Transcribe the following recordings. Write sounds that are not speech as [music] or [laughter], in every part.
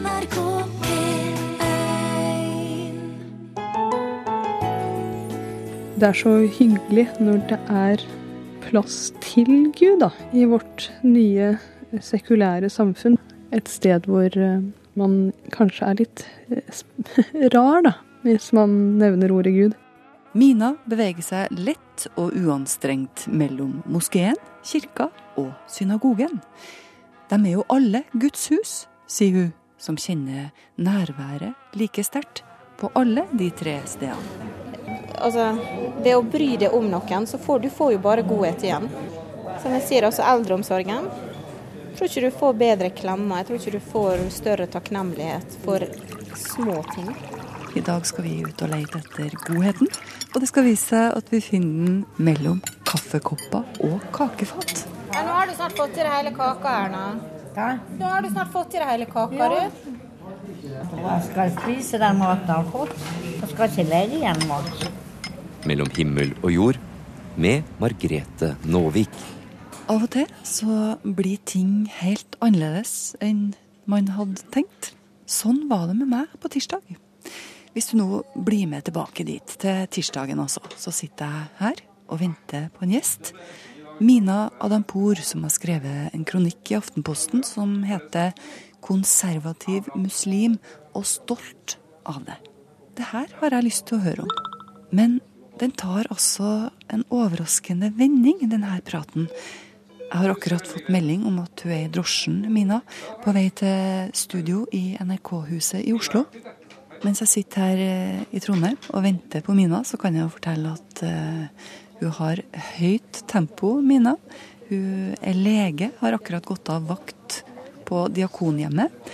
NRK P1 Det er så hyggelig når det er plass til Gud da, i vårt nye sekulære samfunn. Et sted hvor eh, man kanskje er litt eh, [laughs] rar, da, hvis man nevner ordet Gud. Mina beveger seg lett og uanstrengt mellom moskeen, kirka og synagogen. De er jo alle Guds hus, sier hun, som kjenner nærværet like sterkt på alle de tre stedene. altså, ved å bry deg om noen, så får du får jo bare godhet igjen. Som jeg sier, også eldreomsorgen. Jeg tror ikke du får bedre klemmer, jeg tror ikke du får større takknemlighet for små ting. I dag skal vi ut og lete etter godheten, og det skal vise seg at vi finner den mellom kaffekopper og kakefat. Ja, nå har du snart fått til det hele kaka, Erna. Nå har du snart fått i det hele kaka, du. Jeg skal spise den maten jeg har fått. Jeg skal ikke legge igjen mat. Mellom himmel og jord med Margrete Nåvik. Av og til så blir ting helt annerledes enn man hadde tenkt. Sånn var det med meg på tirsdag. Hvis du nå blir med tilbake dit, til tirsdagen altså, så sitter jeg her og venter på en gjest. Mina Adampour, som har skrevet en kronikk i Aftenposten som heter 'Konservativ muslim og stolt av det'. Det her har jeg lyst til å høre om. Men den tar altså en overraskende vending, denne praten. Jeg har akkurat fått melding om at hun er i drosjen, Mina, på vei til studio i NRK-huset i Oslo. Mens jeg sitter her eh, i Trondheim og venter på Mina, så kan jeg fortelle at eh, hun har høyt tempo, Mina. Hun er lege, har akkurat gått av vakt på Diakonhjemmet.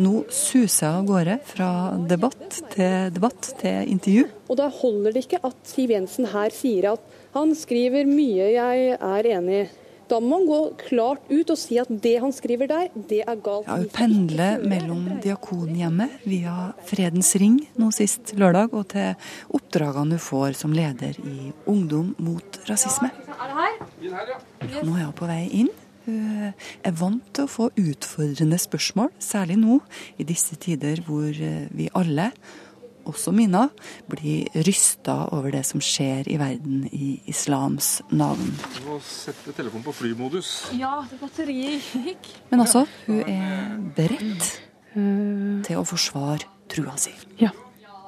Nå suser jeg av gårde fra debatt til debatt til intervju. Og da holder det ikke at Siv Jensen her sier at han skriver mye jeg er enig i. Da må han gå klart ut og si at det han skriver der, det er galt. Ja, hun pendler mellom Diakonhjemmet via Fredens Ring nå sist lørdag, og til oppdragene hun får som leder i Ungdom mot rasisme. Nå er hun på vei inn. Hun er vant til å få utfordrende spørsmål, særlig nå i disse tider hvor eh, vi alle, også Mina, blir rysta over det som skjer i verden i islams navn. Du må sette telefonen på flymodus. Ja, batteriet gikk. Men altså, hun er beredt til å forsvare trua si. Ja.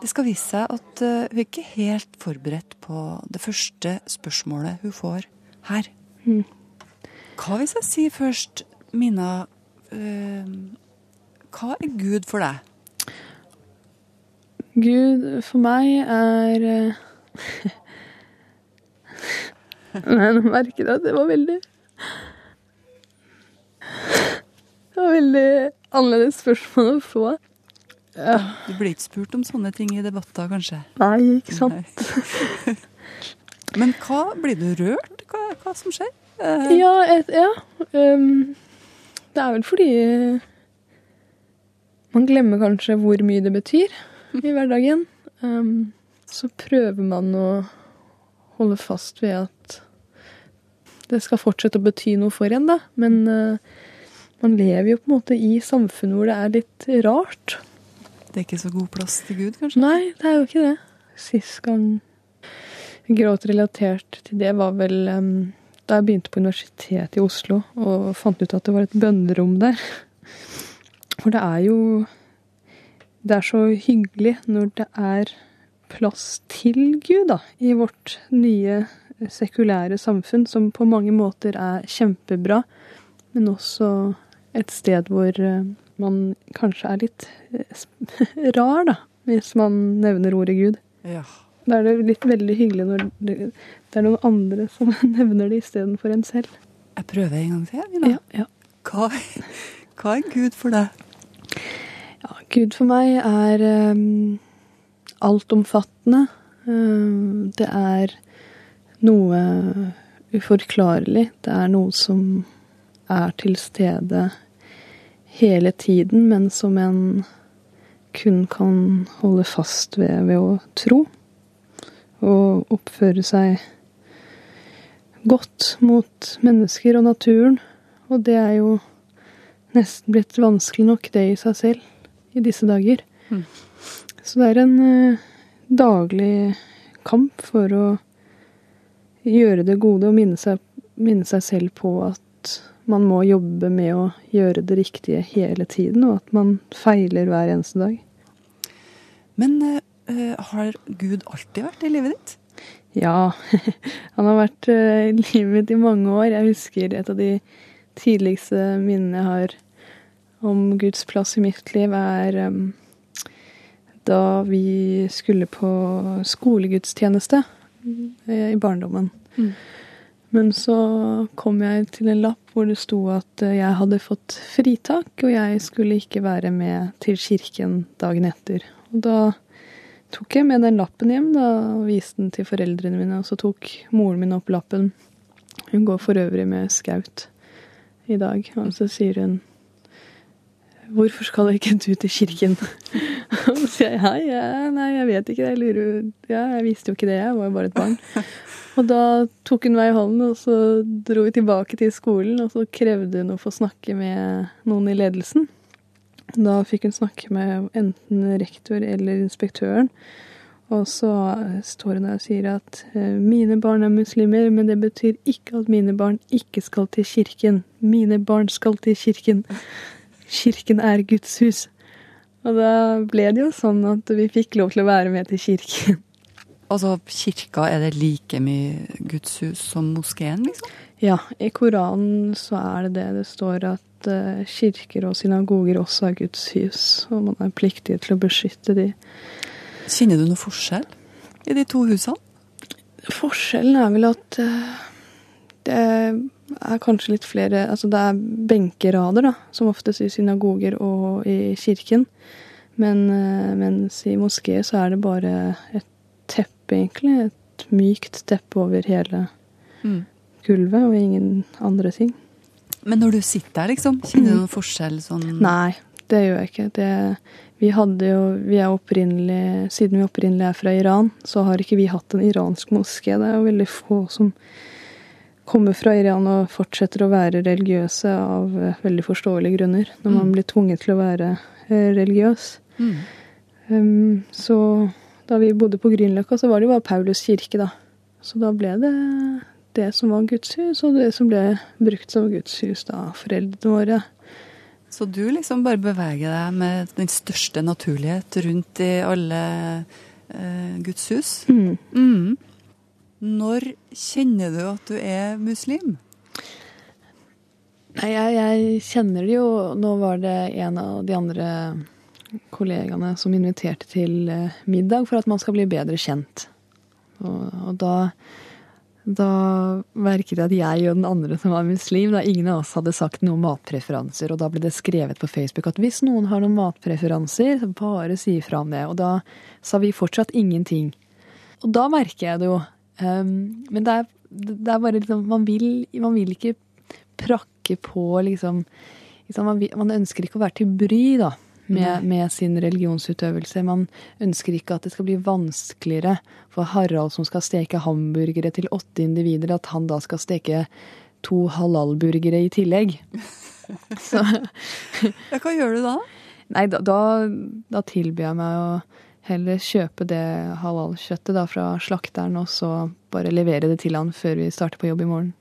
Det skal vise seg at hun hun er ikke helt forberedt på det første spørsmålet hun får her. Mm. Hva hvis jeg sier først, Mina, øh, hva er Gud for deg? Gud for meg er Men [laughs] Nei, nå merker jeg at det var veldig Det var veldig annerledes spørsmål å få. Ja. Du blir ikke spurt om sånne ting i debatter, kanskje? Nei, ikke sant. Nei. [laughs] Men hva blir du rørt? Hva, hva som skjer? Uh... Ja, et, ja. Um, det er vel fordi man glemmer kanskje hvor mye det betyr i hverdagen. Um, så prøver man å holde fast ved at det skal fortsette å bety noe for en, da. Men uh, man lever jo på en måte i samfunnet hvor det er litt rart. Det er ikke så god plass til Gud, kanskje? Nei, det er jo ikke det. Sist gang jeg gråt relatert til det, var vel um, da jeg begynte på Universitetet i Oslo og fant ut at det var et bønnerom der. For det er jo Det er så hyggelig når det er plass til Gud, da, i vårt nye sekulære samfunn, som på mange måter er kjempebra, men også et sted hvor eh, man kanskje er litt eh, [laughs] rar, da, hvis man nevner ordet Gud. Ja. Da er det litt veldig hyggelig når det, det er noen andre som [laughs] nevner det istedenfor en selv. Jeg prøver en gang til, Mina. Ja, ja. Hva, hva er Gud for deg? Gud for meg er um, altomfattende. Um, det er noe uforklarlig. Det er noe som er til stede hele tiden, men som en kun kan holde fast ved ved å tro. Og oppføre seg godt mot mennesker og naturen. Og det er jo nesten blitt vanskelig nok, det i seg selv. I disse dager. Mm. Så det er en eh, daglig kamp for å gjøre det gode og minne seg, minne seg selv på at man må jobbe med å gjøre det riktige hele tiden, og at man feiler hver eneste dag. Men eh, har Gud alltid vært i livet ditt? Ja, [laughs] han har vært eh, i livet mitt i mange år. Jeg husker et av de tidligste minnene jeg har om Guds plass i mitt liv, er um, da vi skulle på skolegudstjeneste eh, i barndommen. Mm. Men så kom jeg til en lapp hvor det sto at eh, jeg hadde fått fritak, og jeg skulle ikke være med til kirken dagen etter. Og da tok jeg med den lappen hjem da, og viste den til foreldrene mine, og så tok moren min opp lappen. Hun går for øvrig med skaut i dag, og så sier hun Hvorfor skal ikke du til kirken? Og [laughs] så sier jeg hei, ja, nei, jeg vet ikke, jeg lurer Ja, jeg visste jo ikke det, jeg var jo bare et barn. [laughs] Og da tok hun meg i hånden, og så dro vi tilbake til skolen, og så krevde hun å få snakke med noen i ledelsen. Da fikk hun snakke med enten rektor eller inspektøren. Og så står hun der og sier at eh, mine barn er muslimer, men det betyr ikke at mine barn ikke skal til kirken. Mine barn skal til kirken. Kirken er Guds hus. Og da ble det jo sånn at vi fikk lov til å være med til kirken. Altså, kirka, er det like mye Guds hus som moskeen, liksom? Ja, i Koranen så er det det. Det står at uh, kirker og synagoger også er Guds hus, og man er pliktig til å beskytte de. Kjenner du noe forskjell i de to husene? Forskjellen er vel at uh, det er kanskje litt flere Altså det er benkerader, da, som oftest i synagoger og i kirken. Men eh, mens i moské så er det bare et teppe, egentlig. Et mykt teppe over hele Mm. gulvet, og ingen andre ting. Men når du sitter der, liksom, kjenner du noen forskjell sånn Nei, det gjør jeg ikke. Det, vi hadde jo Vi er opprinnelig Siden vi opprinnelig er fra Iran, så har ikke vi hatt en iransk moské. Det er jo veldig få som kommer fra Iran og fortsetter å være religiøse av eh, veldig forståelige grunner. Når man Mm. blir tvunget til å være eh, religiøs. Mm. Um, så da vi bodde på Grünerløkka, så var det jo bare Paulus kirke, da. Så da ble det det som var Guds hus, og det som ble brukt som Guds hus da, av foreldrene våre. Så du liksom bare beveger deg med den største naturlighet rundt i alle eh, Guds hus? Mm. Mm. Når kjenner du at du er muslim? Nei, jeg, jeg kjenner det jo Nå var det en av de andre kollegaene som inviterte til eh, middag for at man skal bli bedre kjent. Og, og da, da merket jeg at jeg og den andre som var muslim, da ingen av oss hadde sagt noen matpreferanser, og da ble det skrevet på Facebook at hvis noen har noen matpreferanser, bare si ifra om det. Og da sa vi fortsatt ingenting. Og da merker jeg det jo. Um, men det er, det er bare liksom man vil, man vil ikke prakke på liksom, liksom man, vil, man ønsker ikke å være til bry da, med, med sin religionsutøvelse. Man ønsker ikke at det skal bli vanskeligere for Harald som skal steke hamburgere til åtte individer, at han da skal steke to halalburgere i tillegg. [laughs] Så hva gjør du da? Nei, da, da, da tilbyr jeg meg å heller kjøpe det halalkjøttet da fra slakteren, og så bare levere det til han før vi starter på jobb i morgen.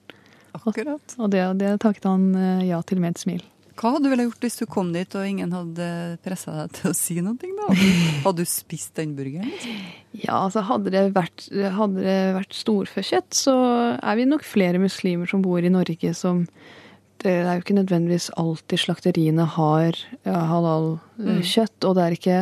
Akkurat. Og det, det takket han eh, ja til med et smil. Hva hadde du ville gjort hvis du kom dit og ingen hadde pressa deg til å si noe? da? Hadde du, spist den burgeren? Liksom? Ja, altså hadde det vært, hadde det vært storfekjøtt, så er vi nok flere muslimer som bor i Norge som Det er jo ikke nødvendigvis alltid slakteriene har halal-kjøtt, og det er ikke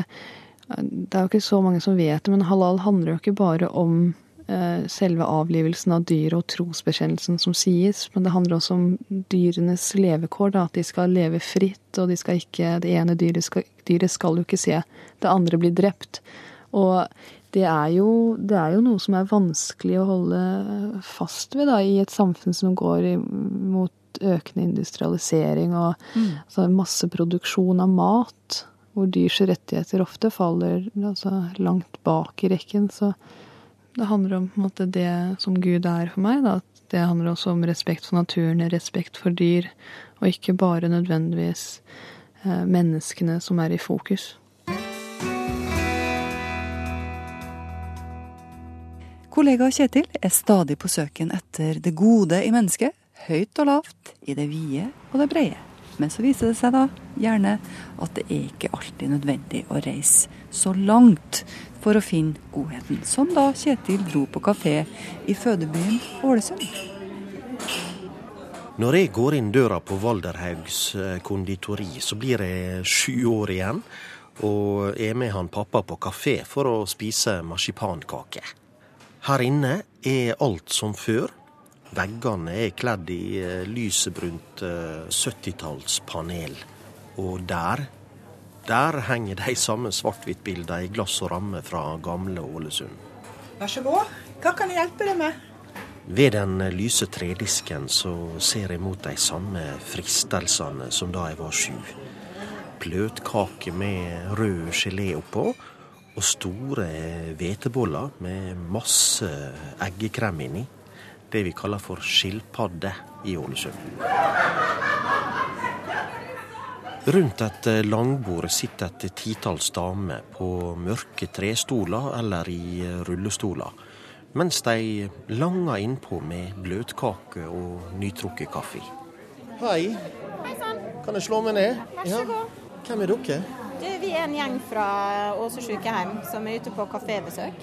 Det er jo ikke så mange som vet det, men halal handler jo ikke bare om eh, selve avlivelsen av dyret og trosbekjennelsen som sies, men det handler også om dyrenes levekår, da, at de skal leve fritt, og de skal ikke Det ene dyret skal, dyret skal jo ikke se det andre bli drept. Og det er, jo, det er jo noe som er vanskelig å holde fast ved da, i et samfunn som går mot økende industrialisering og altså, masseproduksjon av mat, hvor dyrs rettigheter ofte faller altså, langt bak i rekken. Så det handler om måte, det som Gud er for meg. Da. Det handler også om respekt for naturen, respekt for dyr, og ikke bare nødvendigvis eh, menneskene som er i fokus. Kollega Kjetil er stadig på søken etter det gode i mennesket, høyt og lavt, i det vide og det brede. Men så viser det seg da gjerne at det er ikke alltid nødvendig å reise så langt for å finne godheten, som da Kjetil dro på kafé i fødebyen Ålesund. Når jeg går inn døra på Valderhaugs eh, konditori, så blir jeg sju år igjen og er med han pappa på kafé for å spise marsipankake. Her inne er alt som før. Veggene er kledd i eh, lysebrunt 70-tallspanel. Og der, der henger de samme svart-hvitt-bildene i glass og ramme fra gamle Ålesund. Vær så god. Hva kan jeg hjelpe deg med? Ved den lyse tredisken så ser jeg mot de samme fristelsene som da jeg var sju. Bløtkake med rød gelé oppå, og store hveteboller med masse eggekrem inni. Det vi kaller for skilpadde i Ålesund. Rundt et langbord sitter et titalls damer på mørke trestoler eller i rullestoler, mens de langer innpå med bløtkake og nytrukket kaffe. Hei. Hei, Kan jeg slå meg ned? Vær så god. Hvem er dere? Du, vi er en gjeng fra Åse sykehjem som er ute på kafébesøk.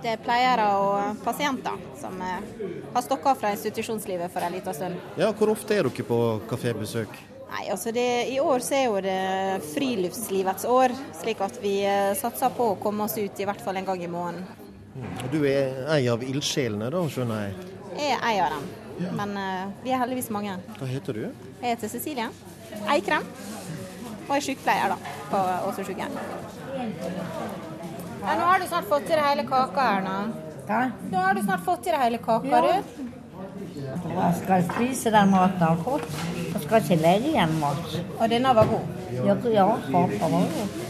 Det er pleiere og pasienter som eh, har stokka fra institusjonslivet for en liten stund. Ja, Hvor ofte er dere på kafébesøk? Nei, altså det, I år så er jo det friluftslivets år, slik at vi eh, satser på å komme oss ut i hvert fall en gang i måneden. Du er ei av ildsjelene, da, skjønner jeg. Jeg er ei av dem, men uh, vi er heldigvis mange. Hva heter du? Jeg heter Cecilie Eikrem og er sykepleier da, på Åse. Ja, nå har du snart fått i deg hele kaka Erna. nå. Nå har du snart fått i deg hele kaka, Ja. du. jeg skal spise den maten jeg har fått. Jeg skal ikke legge igjen mat. Og denne var god. Ja, ja kaka var god.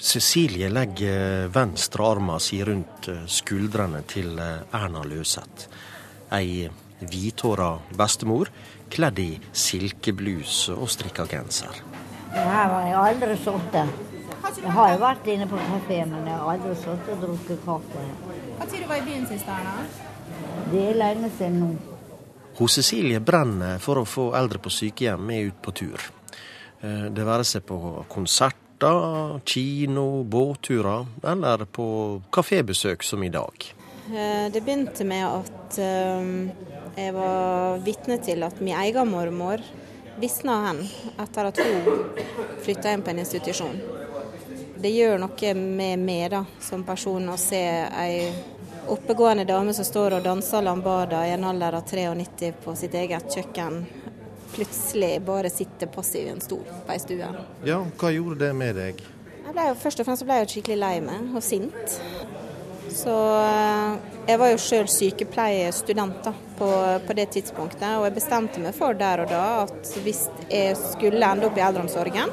Cecilie legger venstre armen sin rundt eh, skuldrene til eh, Erna Løseth. Ei hvithåra bestemor kledd i silkebluse og strikka genser. Her har jeg aldri sittet. Jeg har jo vært inne på kafé, men jeg har aldri sittet og drukket kaffe. Hva var du var i byen sist, Erna? Det er lenge siden nå. Hun Cecilie brenner for å få eldre på sykehjem med ut på tur. Eh, Det være seg på konserter, kino, båtturer eller på kafébesøk som i dag. Eh, Det begynte med at eh, jeg var vitne til at min egen mormor visna hen etter at hun flytta inn på en institusjon. Det gjør noe med meg da, som person å se ei oppegående dame som står og danser lambada i en alder av 93 på sitt eget kjøkken, plutselig bare sitte passiv i en stol på ei stue. Ja, hva gjorde det med deg? Jeg ble jo, først og fremst ble jeg skikkelig lei meg og sint. Så eh, jeg var jo sjøl sykepleiestudent da, på, på det tidspunktet, og jeg bestemte meg for der og da at hvis jeg skulle ende opp i eldreomsorgen,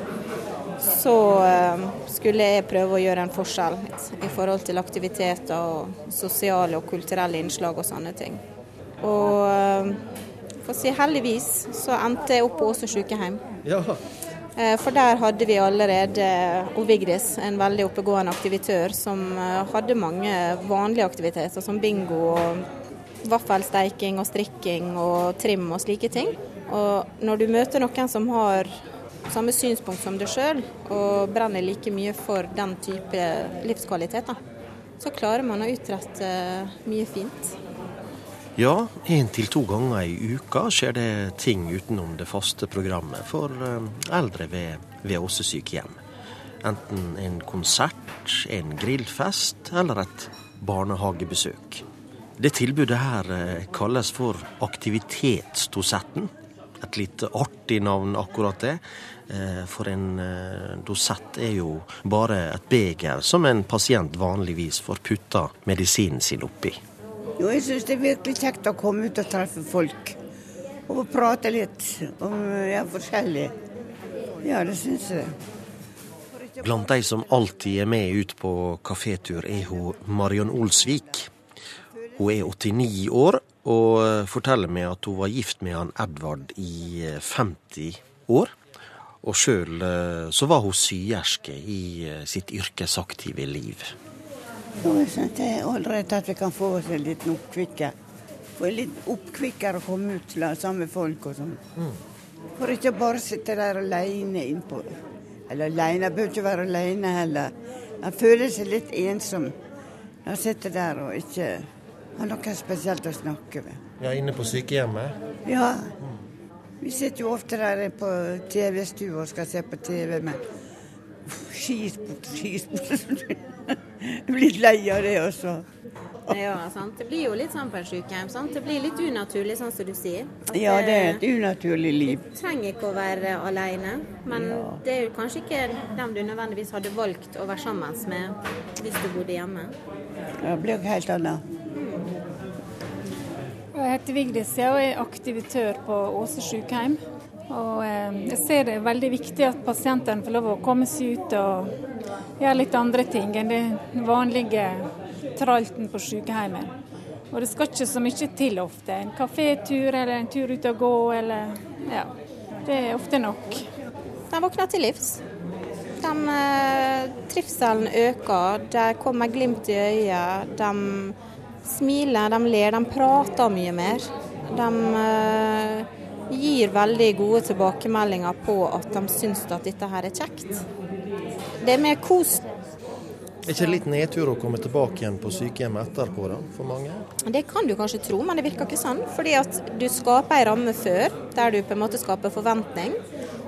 så eh, skulle jeg prøve å gjøre en forskjell i forhold til aktiviteter og sosiale og kulturelle innslag og sånne ting. Og eh, for å si heldigvis så endte jeg opp på Åse sykehjem. Ja, For der hadde vi allerede Ovigdis, en veldig oppegående aktivitør som eh, hadde mange vanlige aktiviteter, som bingo og vaffelsteiking og strikking og trim og slike ting. Og når du møter noen som har samme synspunkt som deg sjøl, og brenner like mye for den type livskvalitet, da, så klarer man å utrette eh, mye fint. Ja, én til to ganger i uka skjer det ting utenom det faste programmet for eh, eldre ved, ved Åse sykehjem. Enten en konsert, en grillfest eller et barnehagebesøk. Det tilbudet her eh, kalles for Aktivitetsdosetten. Et litt artig navn, akkurat det. Eh, For en dosett er jo bare et beger som en pasient vanligvis får putta medisinen sin oppi. Jo, jeg syns det er virkelig kjekt å komme ut og treffe folk. Og prate litt om ja, forskjellig. Ja, det syns jeg. Blant de som alltid er med ut på kafétur, er hun Marion Olsvik. Hun er 89 år og eh, forteller meg at hun var gift med han Edvard i eh, 50 år. Og sjøl så var hun syerske i sitt yrkesaktive liv. Jeg synes det er ålreit at vi kan få oss en liten oppkvikker. Få en litt oppkvikker å komme ut sammen med folk og sånn. Mm. For ikke bare sitte der aleine innpå. Eller aleine, bør ikke være aleine heller. Man føler seg litt ensom når man sitter der og ikke har noe spesielt å snakke med. Ja, Inne på sykehjemmet? Ja. Vi sitter jo ofte der på TV-stua og skal se på TV, men skisport, skisport Jeg blir [laughs] litt lei av det også. Ja, sant? Det blir jo litt sånn på en sykehjem. Sant? Det blir litt unaturlig, sånn som du sier. At ja, det er et unaturlig liv. Du trenger ikke å være alene, men ja. det er jo kanskje ikke dem du nødvendigvis hadde valgt å være sammen med hvis du bodde hjemme. Det blir jo helt annet. Jeg heter Vigdis og er aktivitør på Åse sykehjem. Og eh, jeg ser det er veldig viktig at pasientene får lov å komme seg ut og gjøre litt andre ting enn den vanlige tralten på sykehjemmet. Og det skal ikke så mye til ofte. En kafétur eller en tur ut og gå eller Ja. Det er ofte nok. De våkner til livs. De, eh, trivselen øker, de kommer glimt i øyet. De smiler, de ler, de prater mye mer. De eh, gir veldig gode tilbakemeldinger på at de syns at dette her er kjekt. Det er mer kos. Er ikke det litt nedtur å komme tilbake igjen på sykehjemmet etterpå da, for mange? Det kan du kanskje tro, men det virker ikke sånn. Fordi at du skaper ei ramme før, der du på en måte skaper forventning.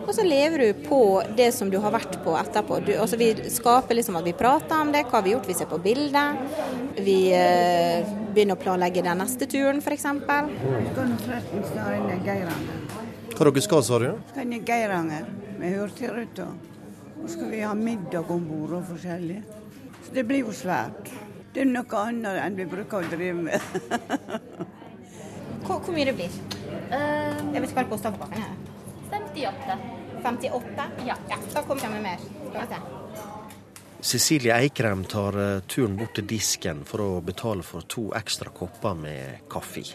Og så lever du på det som du har vært på etterpå. Du, altså vi skaper liksom at vi prater om det, hva har vi gjort, vi ser på bilder. Vi eh, begynner å planlegge den neste turen, f.eks. Hva dere skal, sa du? Skal inn i Geiranger med Hurtigruta. Så skal vi ha middag om bord og forskjellig. Så det blir jo svært. Det er noe annet enn vi bruker å drive med. hvor, hvor, mye det blir? Um, jeg vet ikke hva det koster. 58. 58? Ja. ja da kommer jeg med mer. Cecilie Eikrem tar uh, turen bort til disken for å betale for to ekstra kopper med kaffe.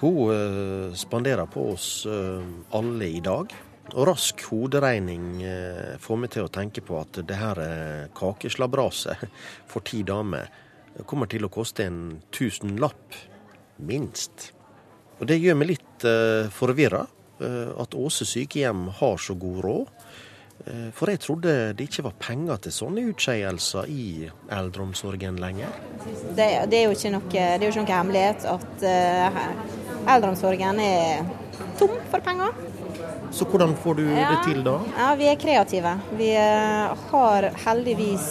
Hun uh, spanderer på oss uh, alle i dag. Og rask hoderegning får meg til å tenke på at det her kakeslabraset for ti damer kommer til å koste en tusenlapp. Minst. Og det gjør meg litt forvirra. Eh, at Åse sykehjem har så god råd. Eh, for jeg trodde det ikke var penger til sånne utskeielser i eldreomsorgen lenger. Det, det, er jo ikke noe, det er jo ikke noe hemmelighet at uh, eldreomsorgen er tom for penger. Så hvordan får du ja, det til da? Ja, Vi er kreative. Vi har heldigvis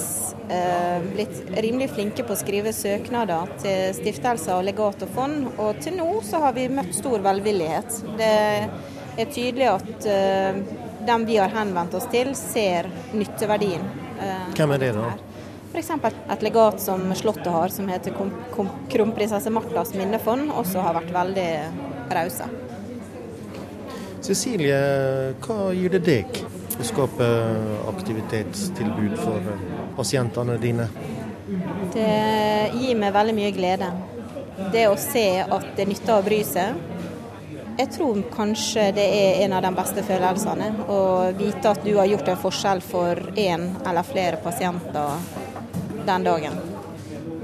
uh, blitt rimelig flinke på å skrive søknader til stiftelser og legat og fond, og til nå så har vi møtt stor velvillighet. Det er tydelig at uh, dem vi har henvendt oss til, ser nytteverdien. Uh, Hvem er det, da? F.eks. et legat som Slottet har, som heter Kronprinsesse Martas minnefond, også har vært veldig rause. Cecilie, hva gir det deg å skape aktivitetstilbud for eh, pasientene dine? Det gir meg veldig mye glede. Det å se at det nytter å bry seg, jeg tror kanskje det er en av de beste følelsene. Å vite at du har gjort en forskjell for én eller flere pasienter den dagen.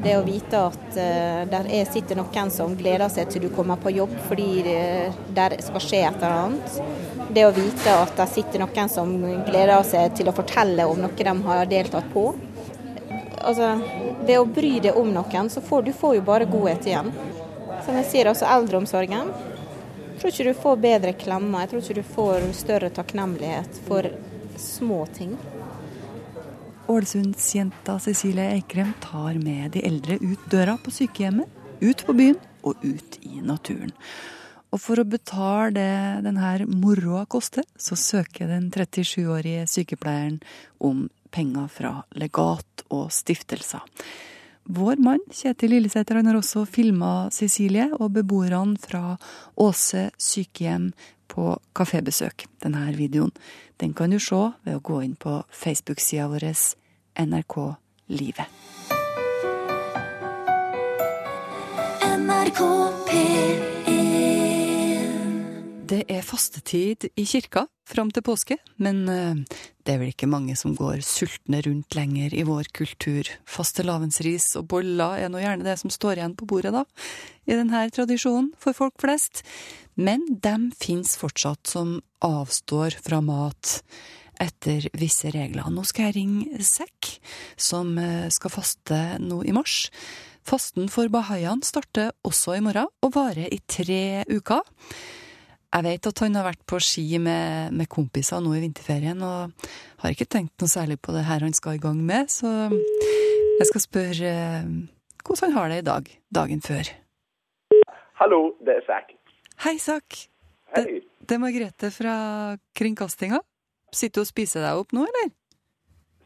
Det å vite at uh, der er, sitter noen som gleder seg til du kommer på jobb fordi det, der skal skje et eller annet. Det å vite at der sitter noen som gleder seg til å fortelle om noe de har deltatt på. Altså, ved å bry deg om noen, så får du får jo bare godhet igjen. Som jeg sier, også eldreomsorgen tror ikke du får bedre klemmer. Jeg tror ikke du får større takknemlighet for små ting. Ålesundsjenta Cecilie Eikrem tar med de eldre ut døra på sykehjemmet, ut på byen og ut i naturen. Og for å betale det denne moroa koster, så søker den 37-årige sykepleieren om penger fra legat og stiftelser. Vår mann Kjetil Lillesæter har også filma Cecilie og beboerne fra Åse sykehjem på kafébesøk. Denne videoen den kan du se ved å gå inn på Facebook-sida vår NRK Livet. NRK P1 Det er fastetid i kirka fram til påske, men eh, det er vel ikke mange som går sultne rundt lenger i vår kultur. Fastelavnsris og boller er nå gjerne det som står igjen på bordet, da, i denne tradisjonen for folk flest. Men dem fins fortsatt som avstår fra mat etter visse regler. Nå skal jeg ringe Sekk, som eh, skal faste nå i mars. Fasten for bahaiene starter også i morgen, og varer i tre uker. Jeg vet at han har vært på ski med, med, kompiser nå i vinterferien, og har ikke tenkt noe særlig på det her han skal i gang med, så jeg skal spørre eh, hvordan han har det i dag, dagen før. Hallo, det er Zack. Hei, Zack. Det, det, er Margrethe fra Kringkastinga. Sitter du og spiser deg opp nå, eller?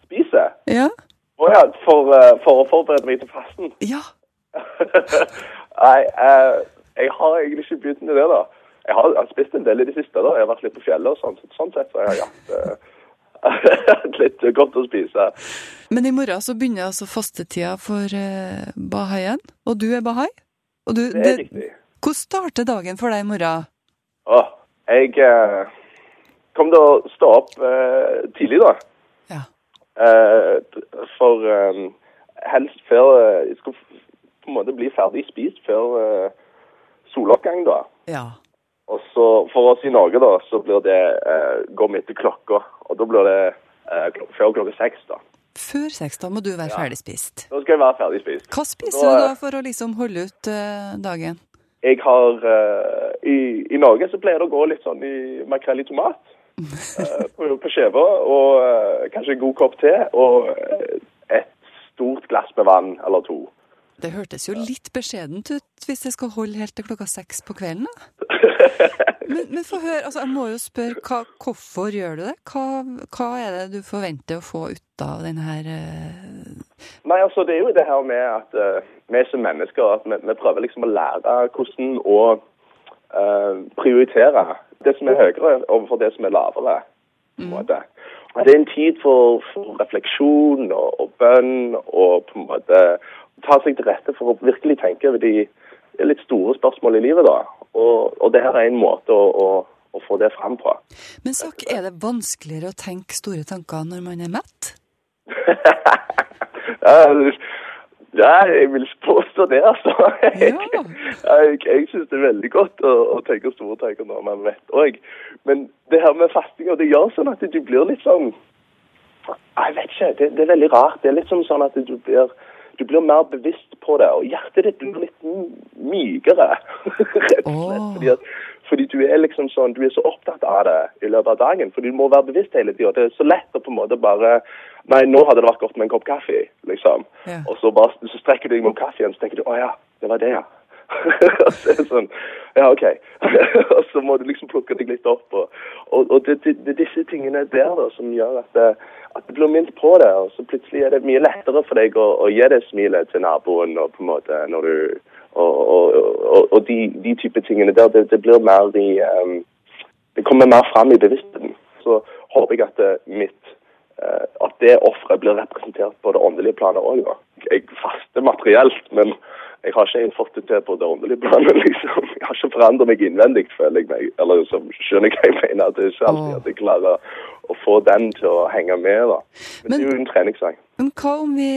Spiser? Ja. Å oh, ja, for, uh, for, å forberede meg til fasten? Ja. [laughs] Nei, uh, jeg har egentlig ikke begynt med det, da. Jeg har, jeg har, spist en del i det siste. da. Jeg har vært litt på fjellet og sånn. Sånn sett så jeg har jeg hatt [laughs] uh, litt godt å spise. Men i morgen så begynner altså fastetida for uh, bahaien, og du er bahai? Du, det er det, riktig. Hvordan starter dagen for deg i morgen? Åh, jeg uh, kom til å stå opp tidlig, da. Ja. for helst før Jeg skal på en måte bli ferdig spist før soloppgang, da. Ja. Og så For oss i Norge da, så blir det eh, går vi etter klokka. Og da blir det eh, klok før klokka seks. da. Før seks, da må du være ja. ferdig spist. Da skal jeg være ferdig spist. Hva spiser da, du da for å liksom holde ut eh, dagen? Jeg har eh, i, i, Norge så pleier det å gå litt sånn i makrell i tomat. [laughs] Eh, på, på skiva. Og eh, kanskje en god kopp te. Og et stort glass med vann eller to. Det hørtes jo litt beskjedent ut hvis det skal holde helt til klokka seks på kvelden, da. Men, men få høre, altså jeg må jo spørre, hva, hvorfor gjør du det? Hva, hva, er det du forventer å få ut av denne her uh... Nei, altså det er jo det her med at uh, vi som mennesker at vi, vi, prøver liksom å lære hvordan å uh, prioritere det som er høyere overfor det som er lavere. mm. Det er en tid for, for refleksjon og, og, bønn og på en måte ta seg til rette for å virkelig tenke over de litt store spørsmål i livet. da. Og, og det her er en måte å, å, å få det fram på. Men Sak, er det vanskeligere å tenke store tanker når man er mett? [laughs] ja, jeg vil påstå det, altså. Jeg, ja. [laughs] jeg, jeg syns det er veldig godt å, å tenke store tanker når man er mett òg. Men det her med fasting, det gjør sånn at du blir litt sånn Jeg vet ikke, det, det er veldig rart. Det er litt sånn at du blir du blir mer bevisst på det, og hjertet ditt blir litt mykere. [laughs] rett og slett. Oh. Fordi, at, fordi, du er liksom sånn, du er så opptatt av det i løpet av dagen. For du må være bevisst hele tida. Det er så lett å på en måte bare Nei, nå hadde det vært godt med en kopp kaffe, liksom. Ja. Og så, bare, så strekker du deg mot kaffen, så tenker du å ja, det var det, ja. [laughs] og så er det sånn Ja, OK. [laughs] og så må du liksom plukke deg litt opp. Og, og, og det, det, det, er disse tingene der da, som gjør at det, at du blir minnet på det. Og så plutselig er det mye lettere for deg å, å gi det smilet til naboen og på en måte når du Og, og, og de, de, type tingene der. Det, det blir mer i um, Det kommer mer fram i bevisstheten. Så håper jeg at det, mitt uh, at det offeret blir representert på det åndelige planet òg. Jeg faster materielt, men jeg har ikke fått det til på det åndelige planet. [laughs] liksom. Jeg har ikke forandret meg innvendig, føler jeg meg. Eller så skjønner jeg hva jeg mener. at Det er ikke alltid at jeg klarer å få den til å henge med. da. Men, men det er jo en treningssang. Men hva om vi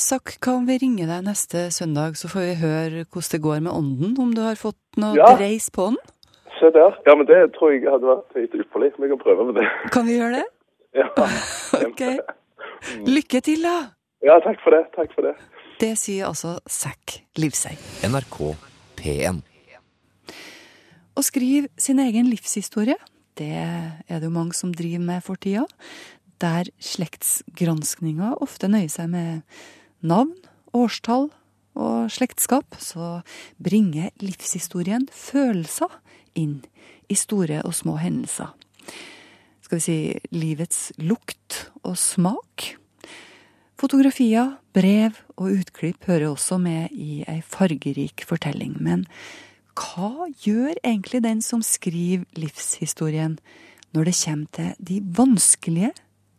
Sak, hva om vi ringer deg neste søndag, så får vi høre hvordan det går med ånden? Om du har fått noe ja. dreis på den? Se der. Ja, men det tror jeg hadde vært litt ypperlig. Vi kan prøve med det. Kan vi gjøre det? [laughs] Ja. [laughs] ok. Lykke til, da. Ja, takk for det. Takk for det. Det sier altså Zack Livsei. NRK P1. Å skrive sin egen livshistorie, det er det jo mange som driver med for tida. Der slektsgranskninga ofte nøyer seg med navn, årstall og slektskap, så bringer livshistorien følelser inn i store og små hendelser. Skal vi si livets lukt og smak. Fotografier, brev og utklipp hører også med i ei fargerik fortelling. Men hva gjør egentlig den som skriver livshistorien, når det kommer til de vanskelige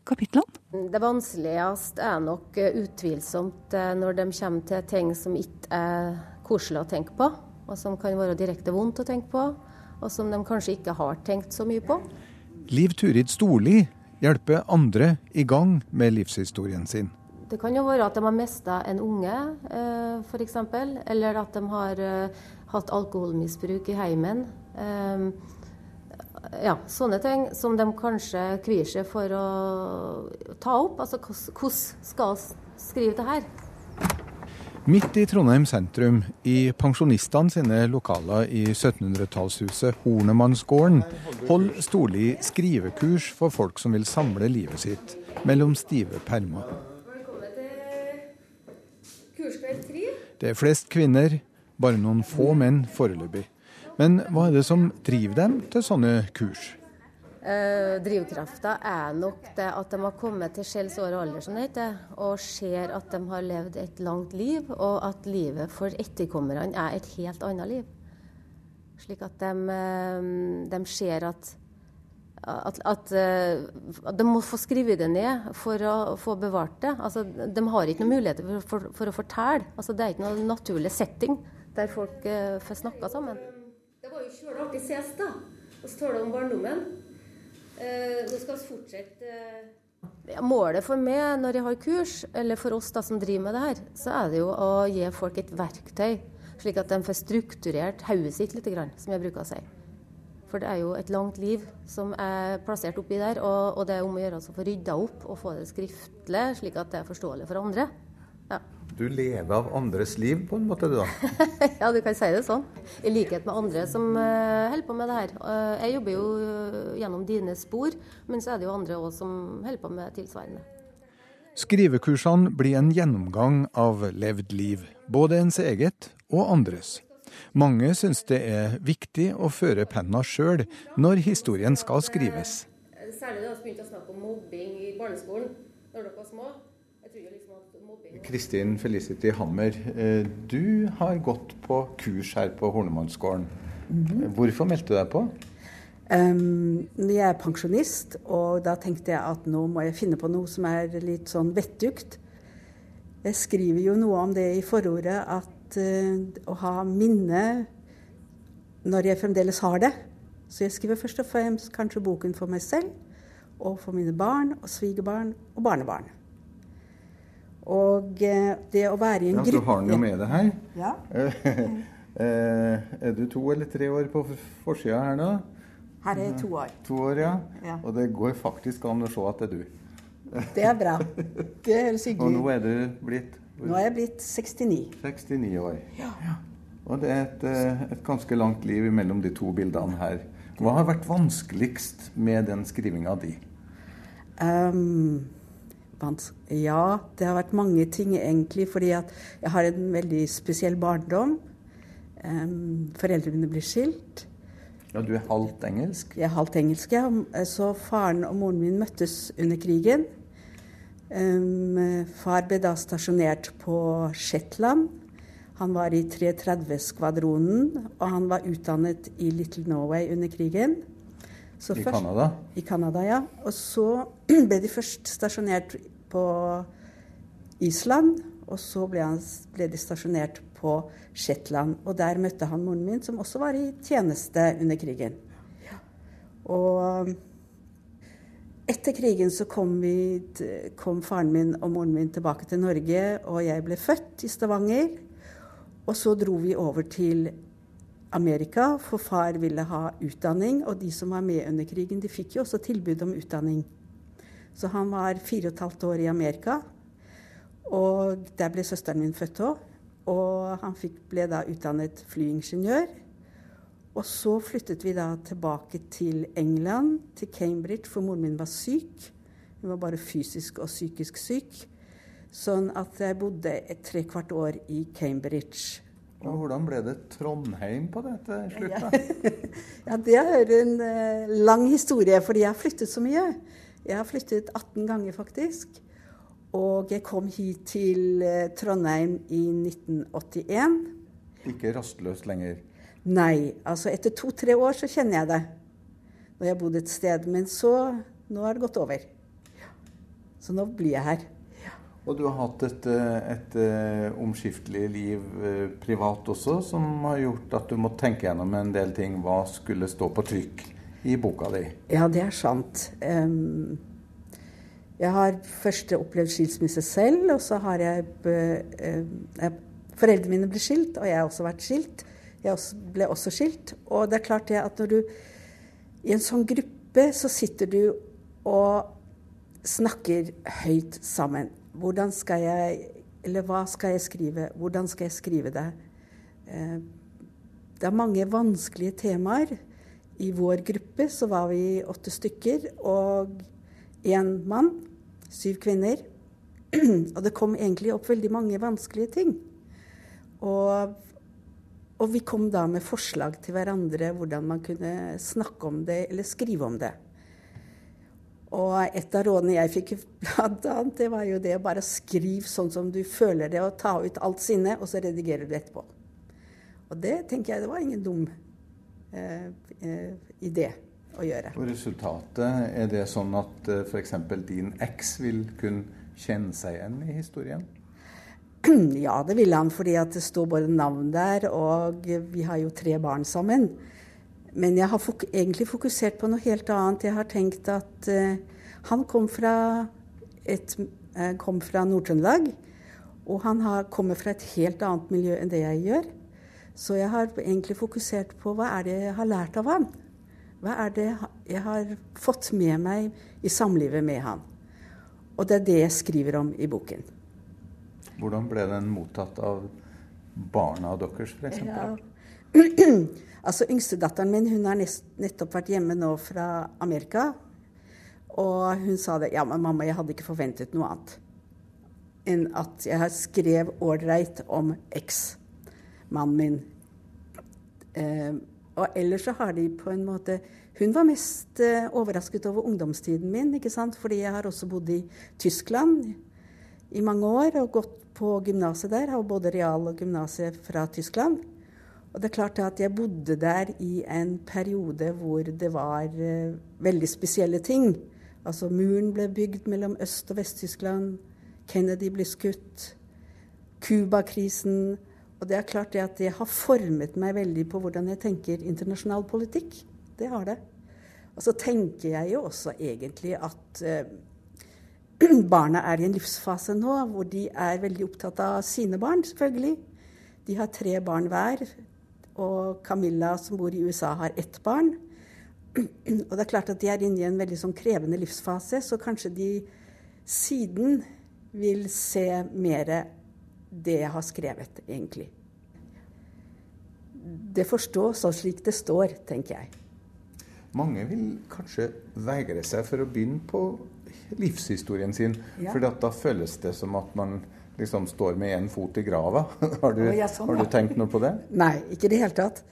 kapitlene? Det vanskeligste er nok eh, utvilsomt eh, når de kommer til ting som ikke er koselig å tenke på, og som kan være direkte vondt å tenke på. og som de kanskje ikke har tenkt så mye på. Liv Turid Storli hjelper andre i gang med livshistorien sin. Det kan jo være at de har mista en unge, eh, f.eks. Eller at de har eh, hatt alkoholmisbruk i heimen. Eh, ja, sånne ting som de kanskje kvier seg for å ta opp. Altså hvordan skal vi skrive det her? Midt i Trondheim sentrum, i pensjonistene sine lokaler i 1700-tallshuset Hornemannsgården, holder Storli skrivekurs for folk som vil samle livet sitt mellom stive permer. Det er flest kvinner, bare noen få menn foreløpig. Men hva er det som driver dem til sånne kurs? Eh, drivkrafta er nok det at de har kommet til skjells år og alder, som det heter, og ser at de har levd et langt liv, og at livet for etterkommerne er et helt annet liv. Slik at de, eh, de ser at, at, at, eh, de må få skrevet det ned for å få bevart det. Altså, de har ikke noen muligheter for, for, for, å fortelle. Altså, det er ikke noen naturlig setting der folk uh, får snakka sammen. Det var jo sjøl artig sist, da. Og så taler om barndommen. Uh, nå skal vi fortsette ja, Målet for meg når jeg har kurs, eller for oss da som driver med det her, så er det jo å gi folk et verktøy, slik at de får strukturert hodet sitt litt, som jeg bruker å si. For det er jo et langt liv som er plassert oppi der, og, og det er om å gjøre å få rydda opp og få det skriftlig, slik at det er forståelig for andre. Ja. Du lever av andres liv, på en måte, du da? [laughs] ja, du kan si det sånn. I likhet med andre som uh, holder på med det her. Uh, jeg jobber jo uh, gjennom dine spor, men så er det jo andre òg som holder på med tilsvarende. Skrivekursene blir en gjennomgang av levd liv, både ens eget og andres. Mange syns det er viktig å føre penna sjøl når historien skal skrives. Særlig da vi begynte å snakke om mobbing i barneskolen når dere var små. Kristin Felicity Hammer, eh, du har gått på kurs her på Hornemannsgården. Mm -hmm. Hvorfor meldte du deg på? Um, jeg er pensjonist, og da tenkte jeg at nå må jeg finne på noe som er litt sånn vettugt. Jeg skriver jo noe om det i forordet, at uh, å ha minne når jeg fremdeles har det. Så jeg skriver først og fremst kanskje boken for meg selv, og for mine barn og svigerbarn og barnebarn. Og eh, det å være i en ja, gruppe Du har den jo med deg her. Ja. [laughs] Eh, er du to eller tre år på forsida her nå? Her er jeg to år. To år, ja. ja. Og det går faktisk an å se at det er du. Det er bra. [laughs] Det høres hyggelig ut. Og nå er du blitt? Nå er jeg blitt 69. 69 år. Ja. Og det er et, eh, et, ganske langt liv mellom de to bildene her. Hva har vært vanskeligst med den skrivinga di? Um, ja, det har vært mange ting egentlig. Fordi at jeg har en veldig spesiell barndom. Um, foreldrene blir skilt. Ja, Du er halvt engelsk? Jeg er halvt engelsk, ja. Så faren og moren min møttes under krigen. Far ble da stasjonert på Shetland. Han var i 330-skvadronen, og han var utdannet i Little Norway under krigen. Så I Canada? I Canada, ja. Og så [clears throat] ble de først stasjonert på Island, og så ble, han, ble, de stasjonert på Shetland. Og der møtte han moren min, som også var i tjeneste under krigen. Og etter krigen så kom, vi, kom faren min og moren min tilbake til Norge, og jeg ble født i Stavanger. Og så dro vi over til Amerika, for far ville ha utdanning. Og de som var med under krigen, de fikk jo også tilbud om utdanning. Så han var fire og et halvt år i Amerika. Og der ble søsteren min født òg. Og han fikk, ble da utdannet flyingeniør. Og så flyttet vi da tilbake til England, til Cambridge, for moren min var syk. Hun var bare fysisk og psykisk syk. Sånn at jeg bodde et trekvart år i Cambridge. Og hvordan ble det Trondheim på det til slutt? da? [laughs] ja, Det er en uh, lang historie, fordi jeg har flyttet så mye. Jeg har flyttet 18 ganger, faktisk. Og jeg kom hit til uh, Trondheim i 1981. Ikke rastløst lenger? Nei. altså Etter to-tre år så kjenner jeg det. Når jeg har bodd et sted. Men så Nå har det gått over. Så nå blir jeg her. Og du har hatt et, et, et omskiftelig liv privat også, som har gjort at du må tenke gjennom en del ting. Hva skulle stå på trykk i boka di? Ja, det er sant. Um, jeg har først opplevd skilsmisse selv, og så har jeg, Foreldrene mine ble skilt, og jeg har også vært skilt. Jeg ble også skilt. Og det er klart det at når du I en sånn gruppe så sitter du og snakker høyt sammen. Hvordan skal jeg Eller hva skal jeg skrive? Hvordan skal jeg skrive det? Eh, det er mange vanskelige temaer. I vår gruppe så var vi åtte stykker og én mann. Syv kvinner. [clears throat] Og det kom egentlig opp veldig mange vanskelige ting. Og og vi kom da med forslag til hverandre hvordan man kunne snakke om det eller skrive om det. Og et av rådene jeg fikk, blant annet, det var jo det å bare skrive sånn som du føler det, og ta ut alt sinnet, og så redigerer du etterpå. Og det tenker jeg det var ingen dum eh, eh, idé å gjøre. Og resultatet, er det sånn at eh, f.eks. din eks vil kunne kjenne seg igjen i historien? [clears throat] Ja, det ville han, fordi det står både navn der, og vi har jo tre barn sammen. Men jeg har fok egentlig fokusert på noe helt annet. Jeg har tenkt at uh, han kom fra, et, uh, fra Nord-Trøndelag. Og han har, kommer fra et helt annet miljø enn det jeg gjør. Så jeg har egentlig fokusert på hva er det jeg har lært av han. Hva er det jeg har fått med meg i samlivet med han. Og det er det jeg skriver om i boken. Hvordan ble den mottatt av barna deres, f.eks.? Ja. [clears throat] altså, Yngstedatteren min hun har nettopp vært hjemme nå fra Amerika. Og hun sa det. Ja, men mamma, jeg hadde ikke forventet noe annet enn at jeg skrev ålreit om eksmannen min. Eh, og ellers så har de på en måte Hun var mest eh, overrasket over ungdomstiden min, ikke sant? fordi jeg har også bodd i Tyskland i mange år og gått på gymnaset der. Har både real- og gymnaset fra Tyskland. Og det er klart at jeg bodde der i en periode hvor det var uh, veldig spesielle ting. Altså muren ble bygd mellom Øst- og Vest-Tyskland. Kennedy ble skutt. Cuba-krisen. Og det er klart det at det har formet meg veldig på hvordan jeg tenker internasjonal politikk. Det har det. Og så tenker jeg jo også egentlig at uh, [clears throat] barna er i en livsfase nå hvor de er veldig opptatt av sine barn, selvfølgelig. De har tre barn hver. Og Camilla, som bor i USA, har ett barn. [clears throat] Og det er klart at de er inne i en veldig sånn krevende livsfase, så kanskje de siden vil se mer det jeg har skrevet, egentlig. Det forstås så slik det står, tenker jeg. Mange vil kanskje vegre seg for å begynne på livshistorien sin. Ja. For da føles det som at man liksom står med én fot i grava. [laughs] har, du, ja, sånn, har du tenkt noe på det? Nei, ikke i det hele tatt.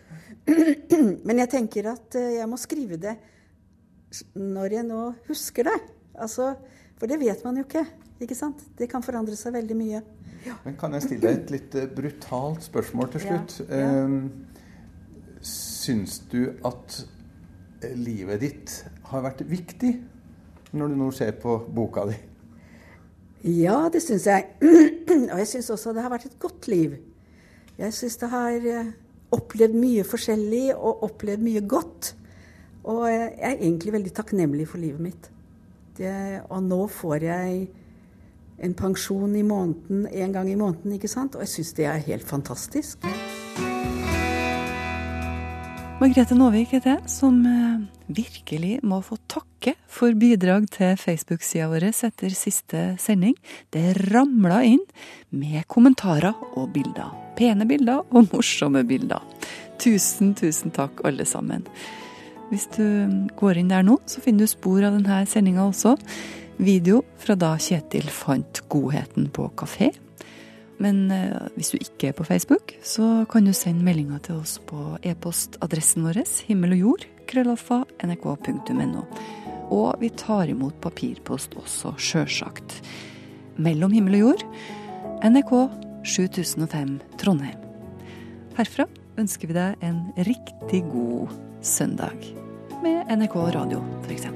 [clears throat] Men jeg tenker at eh, jeg må skrive det når jeg nå husker det. Altså, for det vet man jo ikke. ikke sant? Det kan forandre seg veldig mye. Ja. Men Kan jeg stille et litt eh, brutalt spørsmål til slutt? Ja. ja. syns du at eh, livet ditt har vært viktig når du nå ser på boka di? Ja, det syns jeg. [clears throat] Og jeg syns også det har vært et godt liv. Jeg syns det har eh, opplevd mye forskjellig og opplevd mye godt. Og jeg er egentlig veldig takknemlig for livet mitt. Det, og nå får jeg en pensjon i måneden en gang i måneden, ikke sant? Og jeg syns det er helt fantastisk. Margrethe Nåvik heter jeg, som eh, virkelig må få takke for bidrag til Facebook-sida vår etter siste sending. Det ramla inn med kommentarer og bilder. Pene bilder og morsomme bilder. Tusen, tusen takk, alle sammen. Hvis du går inn der nå, så finner du spor av denne sendinga også. Video fra da Kjetil fant godheten på kafé men eh, hvis du ikke er på Facebook, så kan du sende meldinger til oss på e-postadressen vår himmel og jord, krøllalfa, nrk.no. Og vi tar imot papirpost også, sjølsagt. Mellom himmel og jord, NRK 7005 Trondheim. Herfra ønsker vi deg en riktig god søndag. Med NRK Radio, f.eks.